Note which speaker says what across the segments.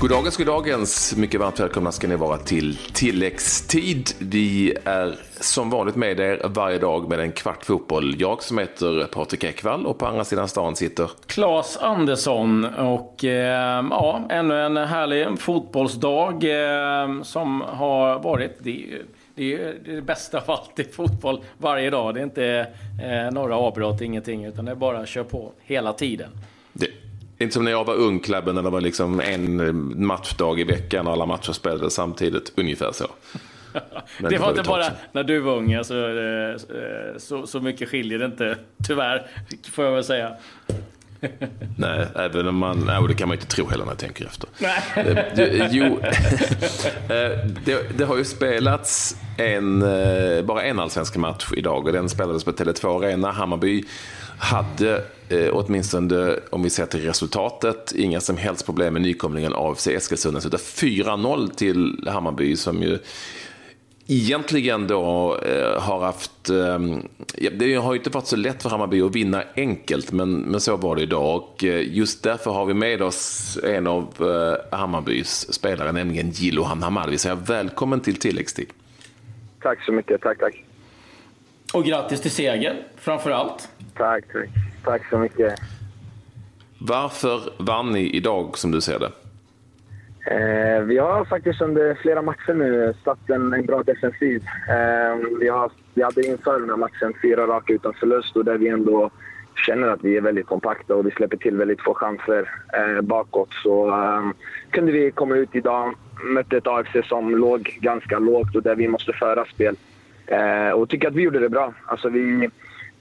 Speaker 1: Goddagens, goddagens. Mycket varmt välkomna ska ni vara till tilläggstid. Vi är som vanligt med er varje dag med en kvart fotboll. Jag som heter Patrik Ekwall och på andra sidan stan sitter
Speaker 2: Claes Andersson och eh, ja, ännu en härlig fotbollsdag eh, som har varit. Det, det är det bästa av allt i fotboll varje dag. Det är inte eh, några avbrott, ingenting, utan det är bara att köra på hela tiden.
Speaker 1: Det inte som när jag var ung, klubben, när det var liksom en matchdag i veckan och alla matcher spelades samtidigt. Ungefär så.
Speaker 2: det var inte bara när du var ung. Alltså, eh, så, så mycket skiljer det inte, tyvärr, får jag väl säga.
Speaker 1: Nej, även om man... Nej, det kan man inte tro heller när jag tänker efter. Nej. Jo, eh, det, det, har ju spelats en, eh, bara en allsvensk match idag och den spelades på Tele2 Arena. Hammarby hade eh, åtminstone om vi ser till resultatet, inga som helst problem med nykomlingen AFC Eskilstuna. Så det 4-0 till Hammarby som ju egentligen då eh, har haft... Eh, det har ju inte varit så lätt för Hammarby att vinna enkelt, men, men så var det idag. Och eh, just därför har vi med oss en av eh, Hammarbys spelare, nämligen Jilohan Hamad. Vi säger välkommen till tilläggstid.
Speaker 3: Tack så mycket. Tack, tack.
Speaker 2: Och grattis till segern, framför allt.
Speaker 3: Tack, tack. Tack så mycket.
Speaker 1: Varför vann ni idag, som du ser det?
Speaker 3: Eh, vi har faktiskt under flera matcher nu satt en, en bra defensiv. Eh, vi, har, vi hade inför den här matchen fyra raka utan förlust och där vi ändå känner att vi är väldigt kompakta och vi släpper till väldigt få chanser eh, bakåt. Så eh, kunde vi komma ut idag, mötte ett AFC som låg ganska lågt och där vi måste föra spel. Eh, och tycker att vi gjorde det bra. Alltså vi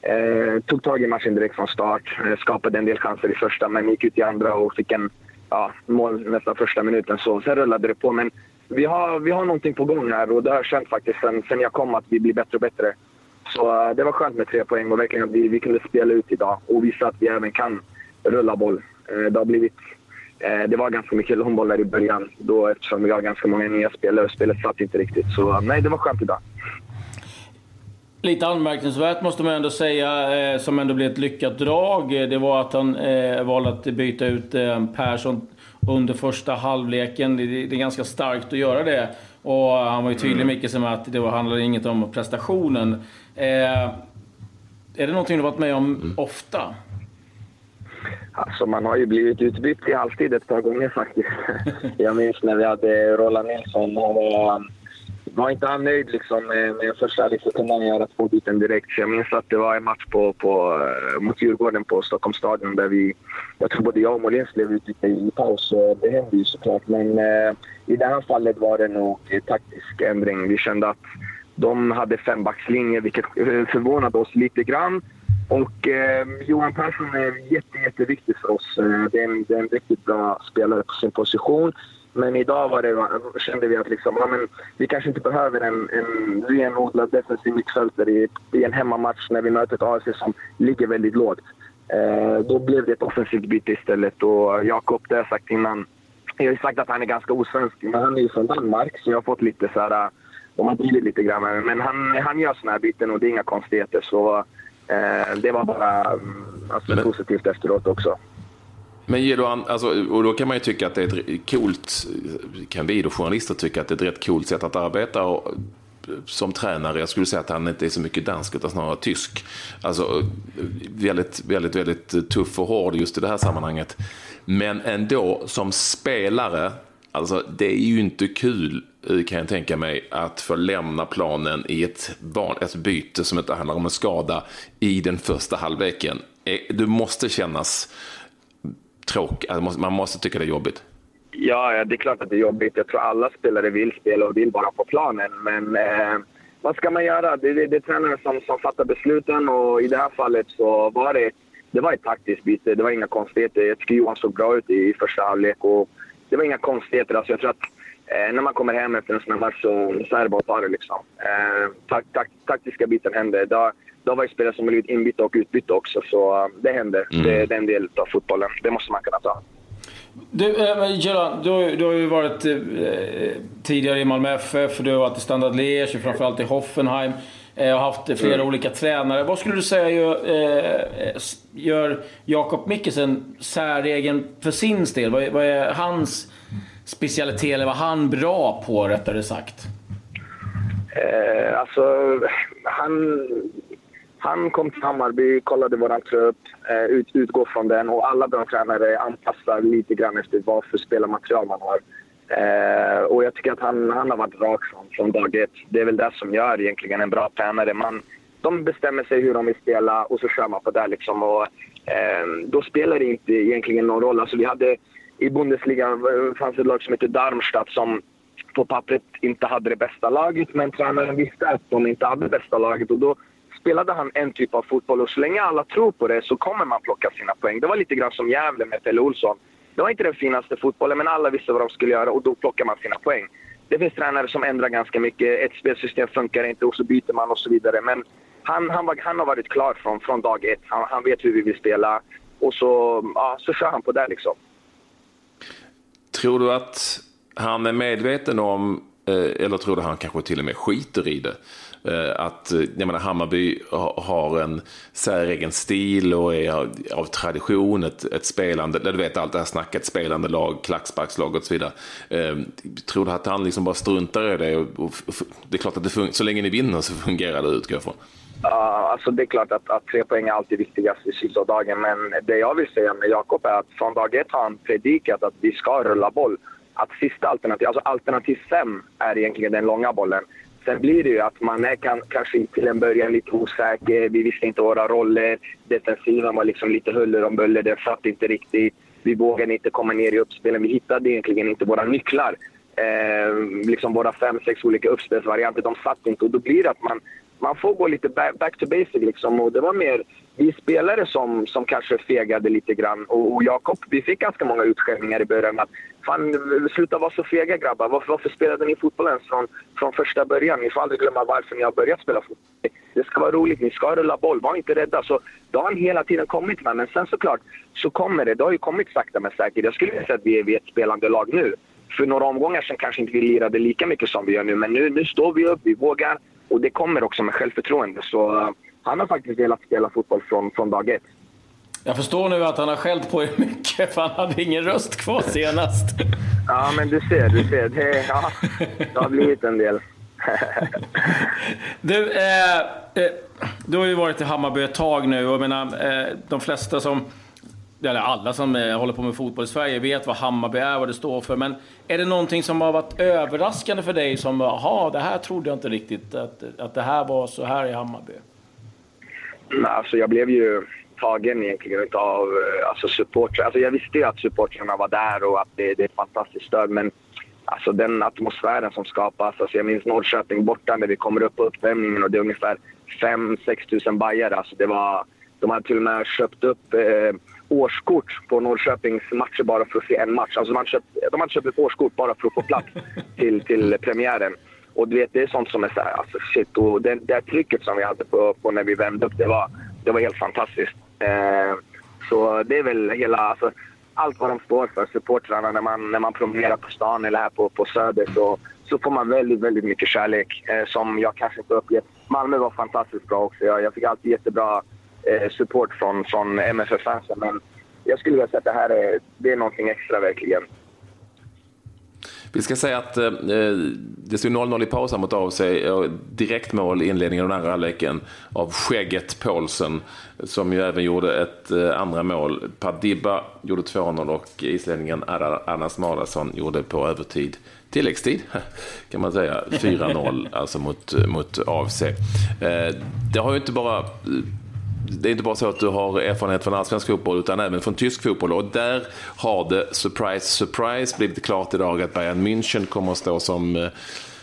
Speaker 3: eh, tog tag i matchen direkt från start, eh, skapade en del chanser i första men gick ut i andra och fick en ja, mål nästan första minuten. Så sen rullade det på. Men vi har, vi har någonting på gång här och det har jag känt faktiskt sen, sen jag kom att vi blir bättre och bättre. Så eh, det var skönt med tre poäng och verkligen att vi, vi kunde spela ut idag och visa att vi även kan rulla boll. Eh, det har blivit... Eh, det var ganska mycket långbollar i början då eftersom vi har ganska många nya spelare och spelet satt inte riktigt. Så eh, nej, det var skönt idag.
Speaker 2: Lite anmärkningsvärt måste man ändå säga, eh, som ändå blev ett lyckat drag, det var att han eh, valde att byta ut eh, Persson under första halvleken. Det, det, är ganska starkt att göra det. Och han var ju tydlig, mm. Micke, med att det var, handlade inget om prestationen. Eh, är det någonting du varit med om mm. ofta?
Speaker 3: Alltså man har ju blivit utbytt i halvtid ett par gånger faktiskt. Jag minns när vi hade Roland Nilsson. Han var inte han nöjd liksom, med, med första halvlek kunde han göra två byten direkt. Så jag minns att det var en match på, på, eh, mot Djurgården på Stockholms stadion där vi... Jag tror både jag och Molins blev ute i paus. Så det hände ju såklart. Men eh, i det här fallet var det nog taktisk ändring. Vi kände att de hade fembackslinje, vilket eh, förvånade oss lite grann. Och eh, Johan Persson är jätte, jätteviktig för oss. Eh, det, är en, det är en riktigt bra spelare på sin position. Men idag var det, kände vi att liksom, ja, men vi kanske inte behöver en, en renodlad defensiv mittfältare i, i en hemmamatch när vi möter ett AFC som ligger väldigt lågt. Eh, då blev det ett offensivt byte istället. Och Jakob, det har jag sagt innan, jag har ju sagt att han är ganska osvensk, men han är ju från Danmark så jag har fått lite så här, de har drivit lite grann Men han, han gör såna här byten och det är inga konstigheter. Så eh, det var bara mm, alltså, men, positivt efteråt också.
Speaker 1: Men Jiloan, alltså, och då kan man ju tycka att det är ett coolt, kan vi då journalister tycka att det är ett rätt coolt sätt att arbeta och, som tränare. Jag skulle säga att han inte är så mycket dansk utan snarare tysk. Alltså väldigt, väldigt, väldigt tuff och hård just i det här sammanhanget. Men ändå som spelare, alltså det är ju inte kul eh, kan jag tänka mig att få lämna planen i ett, barn, ett byte som inte handlar om en skada i den första halvleken. Eh, du måste kännas tråkigt? Alltså, man måste tycka det är jobbigt.
Speaker 3: Ja, det är klart att det är jobbigt. Jag tror alla spelare vill spela och vill vara på planen. Men eh, vad ska man göra? Det, det, det är tränaren som, som fattar besluten och i det här fallet så var det, det var ett taktiskt byte. Det var inga konstigheter. Jag tycker Johan såg bra ut i första halvlek och det var inga konstigheter. Alltså jag tror att eh, när man kommer hem efter en sån här match så, så är det bara att ta det. Liksom. Eh, tak, tak, taktiska biten händer. Det, det har varit spelare som har blivit inbytta och utbytta också, så uh, det händer. Mm. Det, det, är en del av fotbollen. Det måste man kunna ta.
Speaker 2: Du, äh, Gerard, du, du har ju varit äh, tidigare i Malmö FF, du har varit i Standard Liège framförallt i Hoffenheim. Äh, och haft flera mm. olika tränare. Vad skulle du säga gör, äh, gör Jakob Mikkelsen säregen för sin del? Vad, vad är hans specialitet, eller var han bra på rättare sagt?
Speaker 3: Eh, alltså, han, han kom till Hammarby, kollade vår trupp, eh, ut, utgår från den och alla bra tränare anpassar lite grann efter vad för spelarmaterial man har. Eh, och jag tycker att han, han har varit rak från, från dag ett. Det är väl det som gör egentligen en bra tränare. Man, de bestämmer sig hur de vill spela och så kör man på det. Liksom. Och, eh, då spelar det inte egentligen någon roll. Alltså, vi hade, I Bundesliga eh, fanns ett lag som hette Darmstadt som på pappret inte hade det bästa laget, men tränaren visste att de inte hade det bästa laget. Och då spelade han en typ av fotboll och så länge alla tror på det så kommer man plocka sina poäng. Det var lite grann som Gävle med Pelle Olsson. Det var inte den finaste fotbollen, men alla visste vad de skulle göra och då plockar man sina poäng. Det finns tränare som ändrar ganska mycket. Ett spelsystem funkar inte och så byter man och så vidare. Men han, han, var, han har varit klar från, från dag ett. Han, han vet hur vi vill spela och så, ja, så kör han på det liksom.
Speaker 1: Tror du att han är medveten om, eh, eller tror du han kanske till och med skiter i det? Eh, att jag menar, Hammarby har en säregen stil och är av tradition ett, ett spelande, du vet allt det här snacket, spelande lag, klacksparkslag och så vidare. Eh, tror du att han liksom bara struntar i det? Och, det är klart att det så länge ni vinner så fungerar det utgår jag från.
Speaker 3: Uh, alltså det är klart att, att tre poäng är alltid viktigast i sista dagen. Men det jag vill säga med Jakob är att från dag ett har han predikat att vi ska rulla boll att sista alternativ, alltså alternativ fem är egentligen den långa bollen. Sen blir det ju att man är kan, kanske till en början lite osäker. Vi visste inte våra roller. Defensiven var liksom lite huller om buller. Den satt inte riktigt. Vi vågade inte komma ner i uppspelen. Vi hittade egentligen inte våra nycklar. Eh, liksom våra fem, sex olika uppspelsvarianter, de satt inte. Och då blir det att man, man får gå lite back, back to basic. Liksom. Och det var mer vi spelare som, som kanske fegade lite grann. Och, och Jakob, vi fick ganska många utskällningar i början. Att, Fan, sluta vara så fega grabbar. Varför, varför spelade ni fotboll ens från, från första början? Ni får aldrig glömma varför ni har börjat spela fotboll. Det ska vara roligt, ni ska rulla boll, var inte rädda. Så det har han hela tiden kommit med. Men sen såklart så kommer det. Det har ju kommit sakta men säkert. Jag skulle säga att vi är, vi är ett spelande lag nu. För några omgångar sen kanske inte vi lirade lika mycket som vi gör nu. Men nu, nu står vi upp, vi vågar. Och det kommer också med självförtroende. Så han har faktiskt velat spela fotboll från, från dag ett.
Speaker 2: Jag förstår nu att han har skällt på er mycket, för han hade ingen röst kvar senast.
Speaker 3: Ja, men du ser, du ser. Det, ja, det har blivit en del.
Speaker 2: du, eh, eh, du har ju varit i Hammarby ett tag nu och jag menar, eh, de flesta som eller alla som eh, håller på med fotboll i Sverige vet vad Hammarby är, vad det står för. Men är det någonting som har varit överraskande för dig som, jaha, det här trodde jag inte riktigt, att, att det här var så här i Hammarby?
Speaker 3: Alltså jag blev ju tagen egentligen av eh, alltså supportrar. Alltså jag visste ju att supportrarna var där och att det, det är ett fantastiskt stöd. Men alltså den atmosfären som skapas. Alltså jag minns Norrköping borta när vi kommer upp på uppvärmningen och det är ungefär 5-6 tusen bajare. Alltså det var, de hade till och med köpt upp eh, årskort på Norrköpings matcher bara för att se en match. Alltså de hade köpt, de hade köpt ett årskort bara för att få plats till, till premiären. Och du vet, det är sånt som är så här, alltså shit. Och det, det trycket som vi hade på, på när vi vände upp, det var, det var helt fantastiskt. Eh, så det är väl hela, alltså, allt vad de står för, supportrarna, när man, när man promenerar på stan eller här på, på Söder så, så får man väldigt, väldigt mycket kärlek eh, som jag kanske inte upplevt. Malmö var fantastiskt bra också. Jag, jag fick alltid jättebra eh, support från, från MFF-fansen. Men jag skulle vilja säga att det här är, det är någonting extra verkligen.
Speaker 1: Vi ska säga att eh, det stod 0-0 i pausen mot av sig. Direktmål i inledningen av den andra halvleken av skägget Paulsen. Som ju även gjorde ett eh, andra mål. Padibba gjorde 2-0 och islänningen Anas Marason gjorde på övertid tilläggstid kan man säga. 4-0 alltså mot, mot AFC. Eh, det har ju inte bara det är inte bara så att du har erfarenhet från allsvensk fotboll utan även från tysk fotboll. Och där har det, surprise, surprise, blivit klart idag att Bayern München kommer att stå som, eh,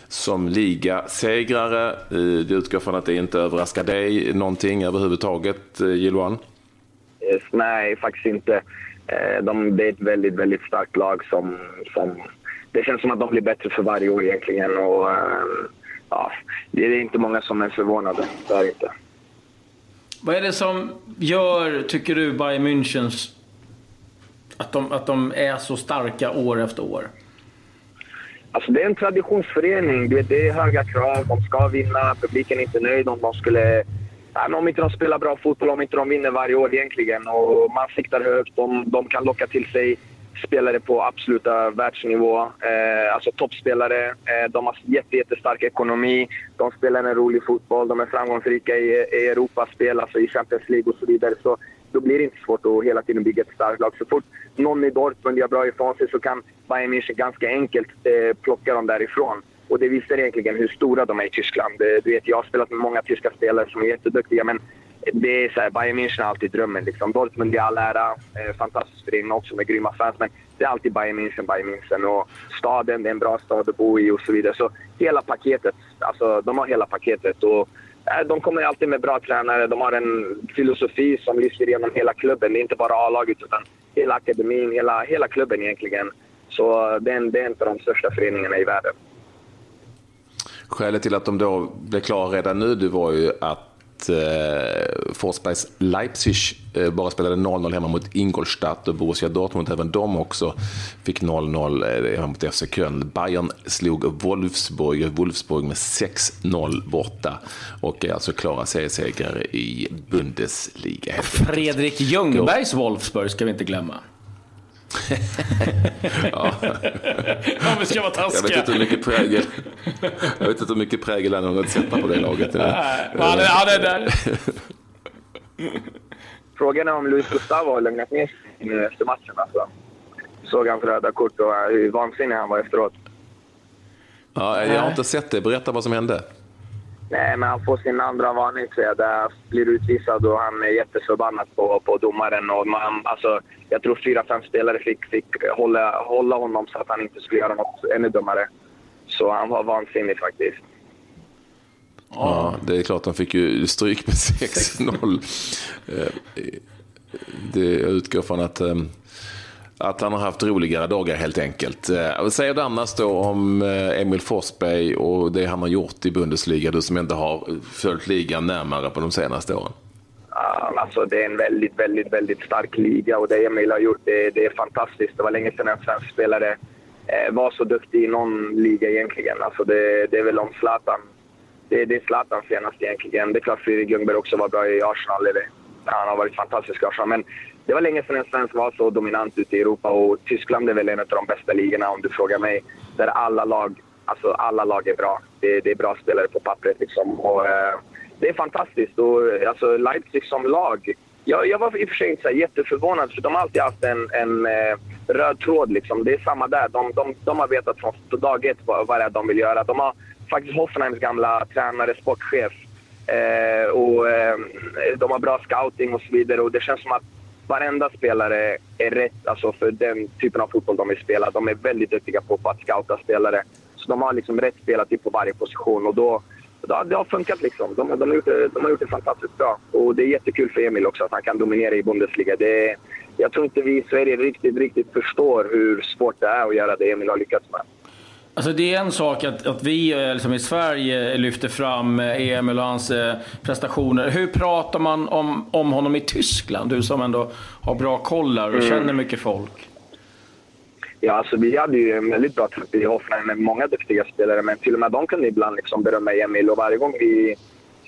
Speaker 1: som ligasegrare. Eh, det utgår från att det inte överraskar dig någonting överhuvudtaget, eh, Jiloan?
Speaker 3: Yes, Nej, faktiskt inte. De, det är ett väldigt, väldigt starkt lag som, som... Det känns som att de blir bättre för varje år egentligen. Och, ja, det är inte många som är förvånade. Det är inte.
Speaker 2: Vad är det som gör, tycker du, Bayern Münchens att de, att de är så starka år efter år?
Speaker 3: Alltså det är en traditionsförening. Det är höga krav. De ska vinna. Publiken är inte nöjd om de skulle... Om inte de spelar bra fotboll, om inte de vinner varje år egentligen. Och man siktar högt. De, de kan locka till sig spelare på absoluta världsnivå. Eh, alltså toppspelare. Eh, de har jätte, jättestark ekonomi. De spelar en rolig fotboll. De är framgångsrika i, i Europaspel, alltså i Champions League och så vidare. Så då blir det inte svårt att hela tiden bygga ett starkt lag. Så fort någon i Dortmund gör bra ifrån sig så kan Bayern München ganska enkelt eh, plocka dem därifrån. Och det visar egentligen hur stora de är i Tyskland. Eh, du vet, jag har spelat med många tyska spelare som är jätteduktiga, men det är så här, Bayern München är alltid drömmen. Liksom. Dortmund i all ära, eh, fantastisk förening också med grymma fans, men det är alltid Bayern München, Bayern München. Och staden, det är en bra stad att bo i och så vidare. Så hela paketet, alltså de har hela paketet. Och, eh, de kommer alltid med bra tränare. De har en filosofi som lyser genom hela klubben. Det är inte bara A-laget, utan hela akademin, hela, hela klubben egentligen. Så eh, det är, en, det är en av de största föreningarna i världen.
Speaker 1: Skälet till att de då blev klara redan nu det var ju att eh, Forsbergs Leipzig eh, bara spelade 0-0 hemma mot Ingolstadt och Borussia Dortmund, även de också, fick 0-0 eh, hemma mot FC Köln. Bayern slog Wolfsburg, Wolfsburg med 6-0 borta och är alltså klara seriesegrare i Bundesliga.
Speaker 2: Fredrik Ljungbergs Wolfsburg ska vi inte glömma
Speaker 1: ja.
Speaker 2: Om vi ska vara taskiga.
Speaker 1: Jag vet inte hur mycket prägel, jag vet inte hur mycket prägel han har sätta på det laget.
Speaker 2: Är där.
Speaker 3: Frågan är om Luis Gustavo har lugnat ner sig efter matchen. Alltså. Såg hans röda kort och hur vansinnig han var efteråt.
Speaker 1: Ja, jag har inte sett det. Berätta vad som hände.
Speaker 3: Nej, men han får sin andra varning, så jag, där blir utvisad och han är jätteförbannad på, på domaren. Och man, alltså, jag tror fyra, fem spelare fick, fick hålla, hålla honom så att han inte skulle göra något ännu dummare. Så han var vansinnig faktiskt.
Speaker 1: Ja, det är klart. han fick ju stryk med 6-0. Eh, det, jag utgår från att ehm, att han har haft roligare dagar helt enkelt. Eh, vad säger du annars då om eh, Emil Forsberg och det han har gjort i Bundesliga, du som inte har följt ligan närmare på de senaste åren?
Speaker 3: Ah, alltså det är en väldigt, väldigt, väldigt stark liga och det Emil har gjort, det, det är fantastiskt. Det var länge sedan en svensk spelare eh, var så duktig i någon liga egentligen. Alltså det, det är väl om Zlatan. Det, det är Zlatan senast egentligen. Det är klart Fredrik Ljungberg också var bra i Arsenal. Eller, han har varit fantastisk i Arsenal. Men det var länge sedan en svensk var så dominant ute i Europa och Tyskland är väl en av de bästa ligorna om du frågar mig. Där alla lag, alltså alla lag är bra. Det, det är bra spelare på pappret liksom. Och, eh, det är fantastiskt. Och, alltså, Leipzig som lag, jag, jag var i och för sig inte så jätteförvånad för de har alltid haft en, en eh, röd tråd. Liksom. Det är samma där. De, de, de har vetat från dag ett vad, vad det är de vill göra. De har faktiskt Hoffenheims gamla tränare, sportchef. Eh, och eh, De har bra scouting och så vidare. Och det känns som att varenda spelare är rätt alltså, för den typen av fotboll de vill spela. De är väldigt duktiga på, att scouta spelare. Så de har liksom rätt spelartyp på varje position och då, då det har funkat. Liksom. De, de, har gjort det, de har gjort det fantastiskt bra. Och det är jättekul för Emil också att han kan dominera i Bundesliga. Det, jag tror inte vi i Sverige riktigt, riktigt förstår hur svårt det är att göra det Emil har lyckats med.
Speaker 2: Alltså det är en sak att, att vi eh, liksom i Sverige lyfter fram Emil och hans eh, prestationer. Hur pratar man om, om honom i Tyskland? Du som ändå har bra koll och mm. känner mycket folk.
Speaker 3: Ja, alltså vi hade ju en väldigt bra trupp i Hoffenheim med många duktiga spelare. Men till och med de kunde ibland liksom berömma Emil. Och varje gång vi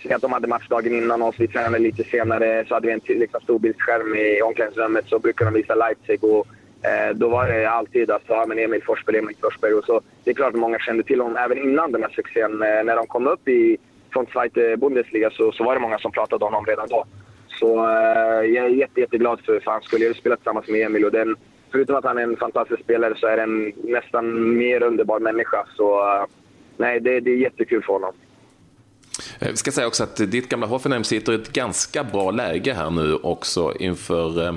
Speaker 3: ser att de hade matchdagen innan oss, vi tränade lite senare, så hade vi en liksom, storbildsskärm i omklädningsrummet. Så brukar de visa Leipzig. Och Eh, då var det alltid alltså, ja, men Emil Forsberg, Emil Forsberg. Och så, det är klart att många kände till honom även innan den här succén. Eh, när de kom upp i från Zweite eh, Bundesliga så, så var det många som pratade om honom redan då. Så eh, jag är jätte, jätteglad för, för hans skull. Jag har spelat tillsammans med Emil och den, förutom att han är en fantastisk spelare så är han nästan mer underbar människa. Så eh, nej, det, det är jättekul för honom.
Speaker 1: Vi ska säga också att ditt gamla Hoffenheim sitter i ett ganska bra läge här nu också inför Eh,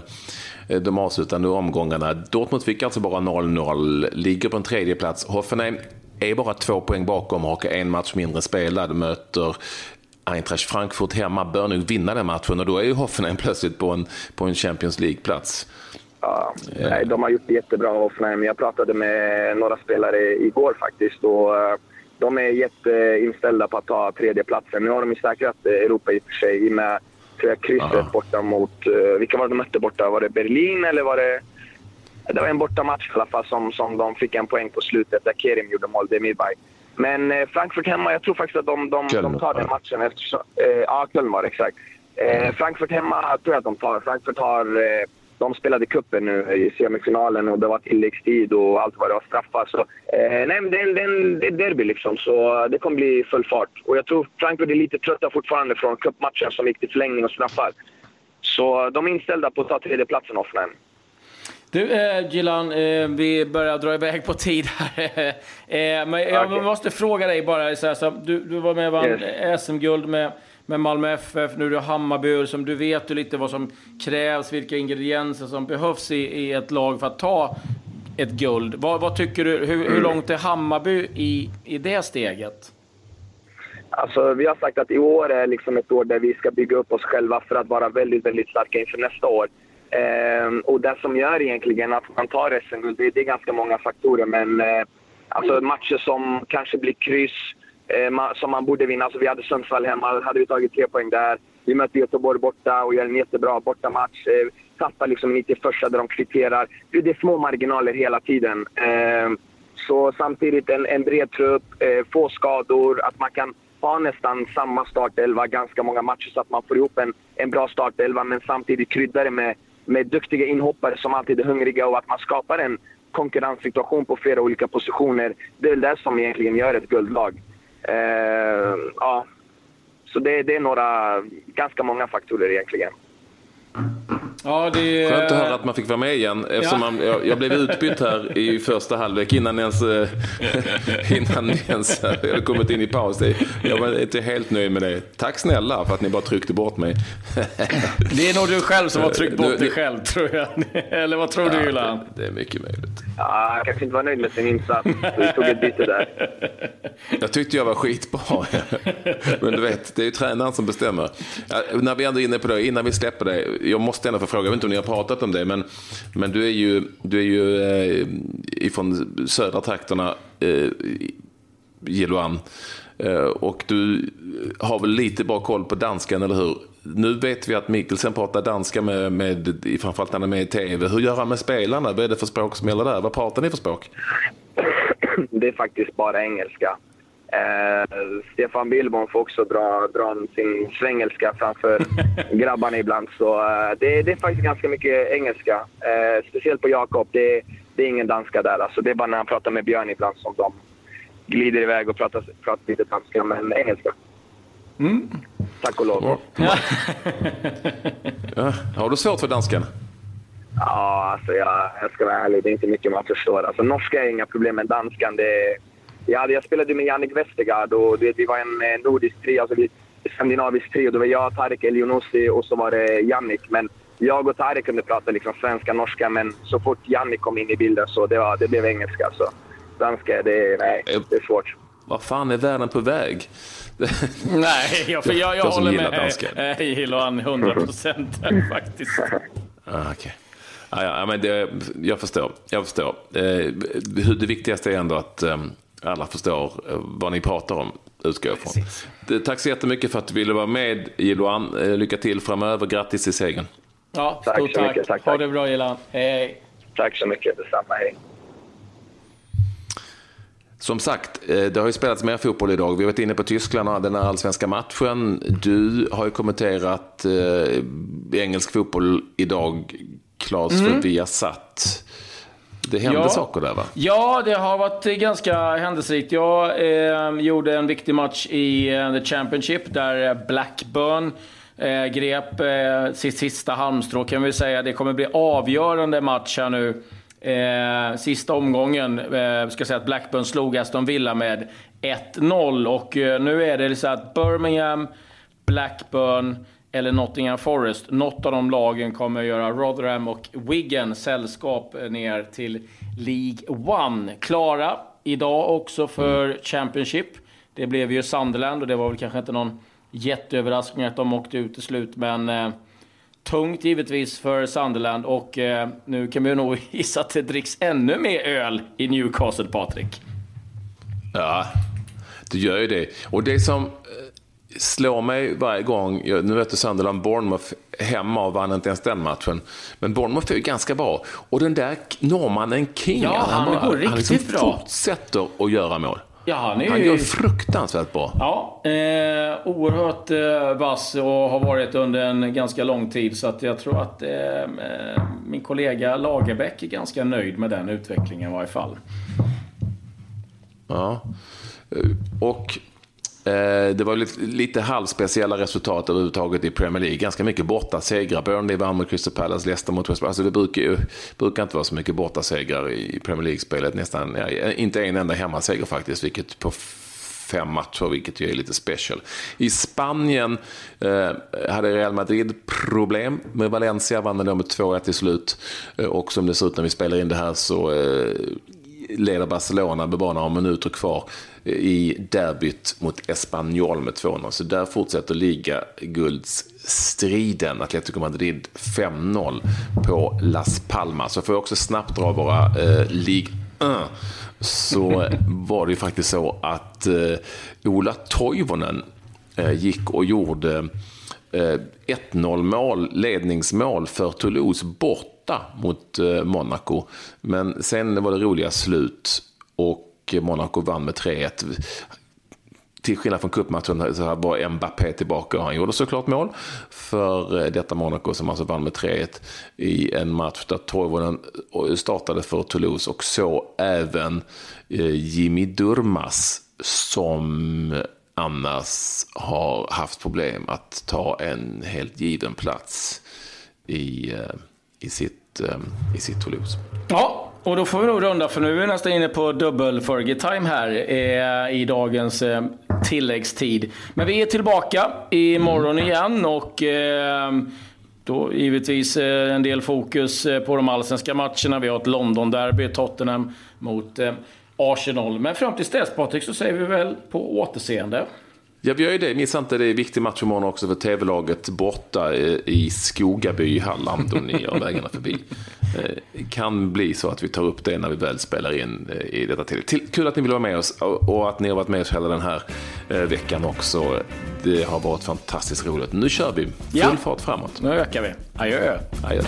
Speaker 1: Eh, de avslutande omgångarna. Dortmund fick alltså bara 0-0, ligger på en tredje plats. Hoffenheim är bara två poäng bakom, har en match mindre spelad, möter Eintracht Frankfurt hemma, bör nog vinna den matchen och då är ju Hoffenheim plötsligt på en, på en Champions League-plats.
Speaker 3: Ja, nej, de har gjort det jättebra, Hoffenheim. Jag pratade med några spelare igår faktiskt och eh, de är jätteinställda på att ta tredjeplatsen. Nu har de ju säkrat eh, Europa i och för sig i och med krysset Aha. borta mot... Uh, vilka var det de mötte borta? Var det Berlin eller var det... Det var en bortamatch i alla fall som, som de fick en poäng på slutet där Kerim gjorde mål, Demirbay. Men eh, Frankfurt hemma, jag tror faktiskt att de, de, de tar den matchen eftersom... Eh, ja, Köln var det exakt. Eh, Frankfurt hemma tror jag att de tar. Frankfurt har... Eh, de spelade kuppen nu i semifinalen och det var tilläggstid och allt vad det var, straffar. Så, eh, nej, det, är, det, det är derby liksom, så det kommer bli full fart. Och jag tror Frankfurt är lite trötta fortfarande från cupmatchen som gick till förlängning och straffar. Så de är inställda på att ta tredjeplatsen Hoffenheim.
Speaker 2: Du, eh, Gilan, eh, vi börjar dra iväg på tid här. eh, men jag okay. måste fråga dig bara, så här, så, du, du var med och vann yes. SM-guld med med Malmö FF, nu är det Hammarby, som liksom, du vet ju lite vad som krävs, vilka ingredienser som behövs i, i ett lag för att ta ett guld. Vad, vad tycker du, hur, hur, långt är Hammarby i, i det steget?
Speaker 3: Alltså, vi har sagt att i år är liksom ett år där vi ska bygga upp oss själva för att vara väldigt, väldigt starka inför nästa år. Ehm, och det som gör egentligen att man tar SM-guld, det, det, är ganska många faktorer. Men eh, alltså matcher som kanske blir kryss, eh, som man borde vinna. Alltså, vi hade Sundsvall hemma, hade vi tagit tre poäng där. Vi mötte Göteborg borta och gör en jättebra bortamatch. Eh, tappar liksom 91 där de kvitterar. Det är små marginaler hela tiden. Eh, så samtidigt en, en bred trupp, eh, få skador, att man kan ha nästan samma startelva ganska många matcher så att man får ihop en, en bra startelva men samtidigt krydda det med, med duktiga inhoppare som alltid är hungriga och att man skapar en konkurrenssituation på flera olika positioner. Det är det som egentligen gör ett guldlag. Eh, ja. Så det, det är några, ganska många faktorer egentligen.
Speaker 1: Ja, det... Skönt att höra att man fick vara med igen. Eftersom ja. man, jag, jag, blev utbytt här i första halvlek innan ens, eh, innan ens jag hade kommit in i paus. Jag var inte helt nöjd med det. Tack snälla för att ni bara tryckte bort mig.
Speaker 2: Det är nog du själv som har tryckt bort dig själv, tror jag. Eller vad tror ja, du, Julan?
Speaker 1: Det, det är mycket möjligt.
Speaker 3: Ja, jag kanske inte var nöjd med sin insats. Vi tog ett byte där.
Speaker 1: Jag tyckte jag var skitbra. Men du vet, det är ju tränaren som bestämmer. När vi ändå är inne på det, innan vi släpper det. Jag måste ändå få fråga, jag vet inte om ni har pratat om det, men, men du är ju, du är ju eh, ifrån södra trakterna, eh, Jiloan. Eh, och du har väl lite bra koll på danskan, eller hur? Nu vet vi att Mikkelsen pratar danska med, med framförallt när han är med i tv. Hur gör han med spelarna? Vad är det för språk som gäller där? Vad pratar ni för språk?
Speaker 3: Det är faktiskt bara engelska. Eh, Stefan Billborn får också dra, dra sin svengelska framför grabbarna ibland. Så eh, det, det, är faktiskt ganska mycket engelska. Eh, speciellt på Jakob. Det, det, är ingen danska där. Alltså, det är bara när han pratar med Björn ibland som de glider iväg och pratar, pratar lite danska, men engelska. Mm. Tack och lov. Ja.
Speaker 1: ja. Har du svårt för danskan?
Speaker 3: Ja, alltså jag, jag ska vara ärlig. Det är inte mycket man förstår. Alltså, norska är inga problem, men danskan det är Ja, jag spelade med Jannik Westergaard och det, vi var en nordisk trio, alltså vi, skandinavisk trio. Det var jag, Tarek Elionossi och så var det Jannik. Men jag och Tarek kunde prata liksom svenska, norska, men så fort Jannik kom in i bilden så det, var, det blev engelska. Så danska, det, nej, det är svårt.
Speaker 1: Vad fan är världen på väg?
Speaker 2: nej, jag, för jag, jag, jag håller med Hiloan 100 procent faktiskt.
Speaker 1: Ah, okay. Ah, ja, men det, jag förstår. Jag förstår. Eh, det viktigaste är ändå att um, alla förstår eh, vad ni pratar om, utgår jag ifrån. Tack så jättemycket för att du ville vara med, Jiloan. Eh, lycka till framöver. Grattis till segern.
Speaker 2: Ja, tack stort tack. Mycket, tack, tack. Ha det bra, Jiloan. Hej.
Speaker 3: Tack så mycket. Detsamma. Hej.
Speaker 1: Som sagt, eh, det har ju spelats mer fotboll idag. Vi har varit inne på Tyskland och den här allsvenska matchen. Du har ju kommenterat eh, engelsk fotboll idag, Claes, mm. för Viasat. Det hände ja. saker där va?
Speaker 2: Ja, det har varit ganska händelserikt. Jag eh, gjorde en viktig match i eh, The Championship där Blackburn eh, grep eh, sitt sista halmstrå kan vi säga. Det kommer bli avgörande match här nu. Eh, sista omgången, eh, ska säga att Blackburn slog Aston Villa med 1-0 och eh, nu är det så att Birmingham, Blackburn, eller Nottingham Forest. Något av de lagen kommer att göra Rotherham och Wigan sällskap eh, ner till League One. Klara idag också för mm. Championship. Det blev ju Sunderland och det var väl kanske inte någon jätteöverraskning att de åkte ut till slut, men eh, tungt givetvis för Sunderland och eh, nu kan vi nog gissa att det dricks ännu mer öl i Newcastle, Patrik.
Speaker 1: Ja, det gör ju det. Och det som eh, slår mig varje gång, nu vet du Sunderland Bournemouth hemma och vann inte ens den matchen. Men Bournemouth är ju ganska bra. Och den där norrmannen King,
Speaker 2: ja, han, han, går riktigt
Speaker 1: han liksom
Speaker 2: bra.
Speaker 1: fortsätter att göra mål.
Speaker 2: Ja, han,
Speaker 1: är han gör fruktansvärt bra.
Speaker 2: Ja, eh, oerhört eh, vass och har varit under en ganska lång tid. Så att jag tror att eh, eh min kollega Lagerbäck är ganska nöjd med den utvecklingen i varje fall.
Speaker 1: Ja, eh, och Eh, det var lite, lite halvspeciella resultat överhuvudtaget i Premier League. Ganska mycket bortasegrar. Burnley vann mot Crystal Palace, Leicester mot West Alltså det brukar ju brukar inte vara så mycket bortasegrar i Premier League-spelet. Nästan, ja, inte en enda hemmaseger faktiskt, vilket på fem matcher, vilket ju är lite special. I Spanien eh, hade Real Madrid problem med Valencia, vann de med 2-1 till slut. Eh, och som det ser ut när vi spelar in det här så eh, leder Barcelona med bara några minuter kvar eh, i derbyt mot Espanyol med 2-0. Så där fortsätter ligaguldstriden. Atletico Madrid 5-0 på Las Palmas. Så får jag också snabbt dra våra eh, Ligue 1 så var det ju faktiskt så att eh, Ola Toivonen eh, gick och gjorde eh, 1-0 mål, ledningsmål för Toulouse bort mot eh, Monaco. Men sen var det roliga slut och Monaco vann med 3-1. Till skillnad från cupmatchen så var Mbappé tillbaka och han gjorde såklart mål för eh, detta Monaco som alltså vann med 3-1 i en match där Toivonen eh, startade för Toulouse och så även Jimmy Durmas som annars har haft problem att ta en helt given plats i, i, sitt, i sitt Toulouse.
Speaker 2: Ja, och då får vi nog runda för nu är vi nästan inne på dubbel Fergie time här eh, i dagens eh, tilläggstid. Men vi är tillbaka imorgon igen och eh, då givetvis eh, en del fokus eh, på de allsvenska matcherna. Vi har ett London-derby, Tottenham mot eh, Arsenal. Men fram tills dess Patrik så säger vi väl på återseende.
Speaker 1: Ja, vi gör ju det. Missa inte, det är en viktig match imorgon också för tv-laget borta i Skogaby i Halland och ni gör vägarna förbi. Det eh, kan bli så att vi tar upp det när vi väl spelar in eh, i detta till. Kul att ni vill vara med oss och att ni har varit med oss hela den här eh, veckan också. Det har varit fantastiskt roligt. Nu kör vi full ja. fart framåt.
Speaker 2: Nu ökar vi. Adjö.
Speaker 1: Adjö.